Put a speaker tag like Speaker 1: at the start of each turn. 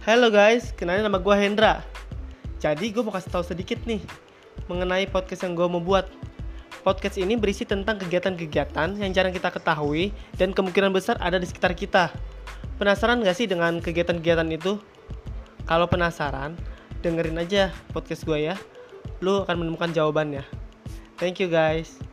Speaker 1: Halo guys, kenalin nama gue Hendra. Jadi gue mau kasih tahu sedikit nih mengenai podcast yang gue mau buat. Podcast ini berisi tentang kegiatan-kegiatan yang jarang kita ketahui dan kemungkinan besar ada di sekitar kita. Penasaran gak sih dengan kegiatan-kegiatan itu? Kalau penasaran, dengerin aja podcast gue ya. Lu akan menemukan jawabannya. Thank you guys.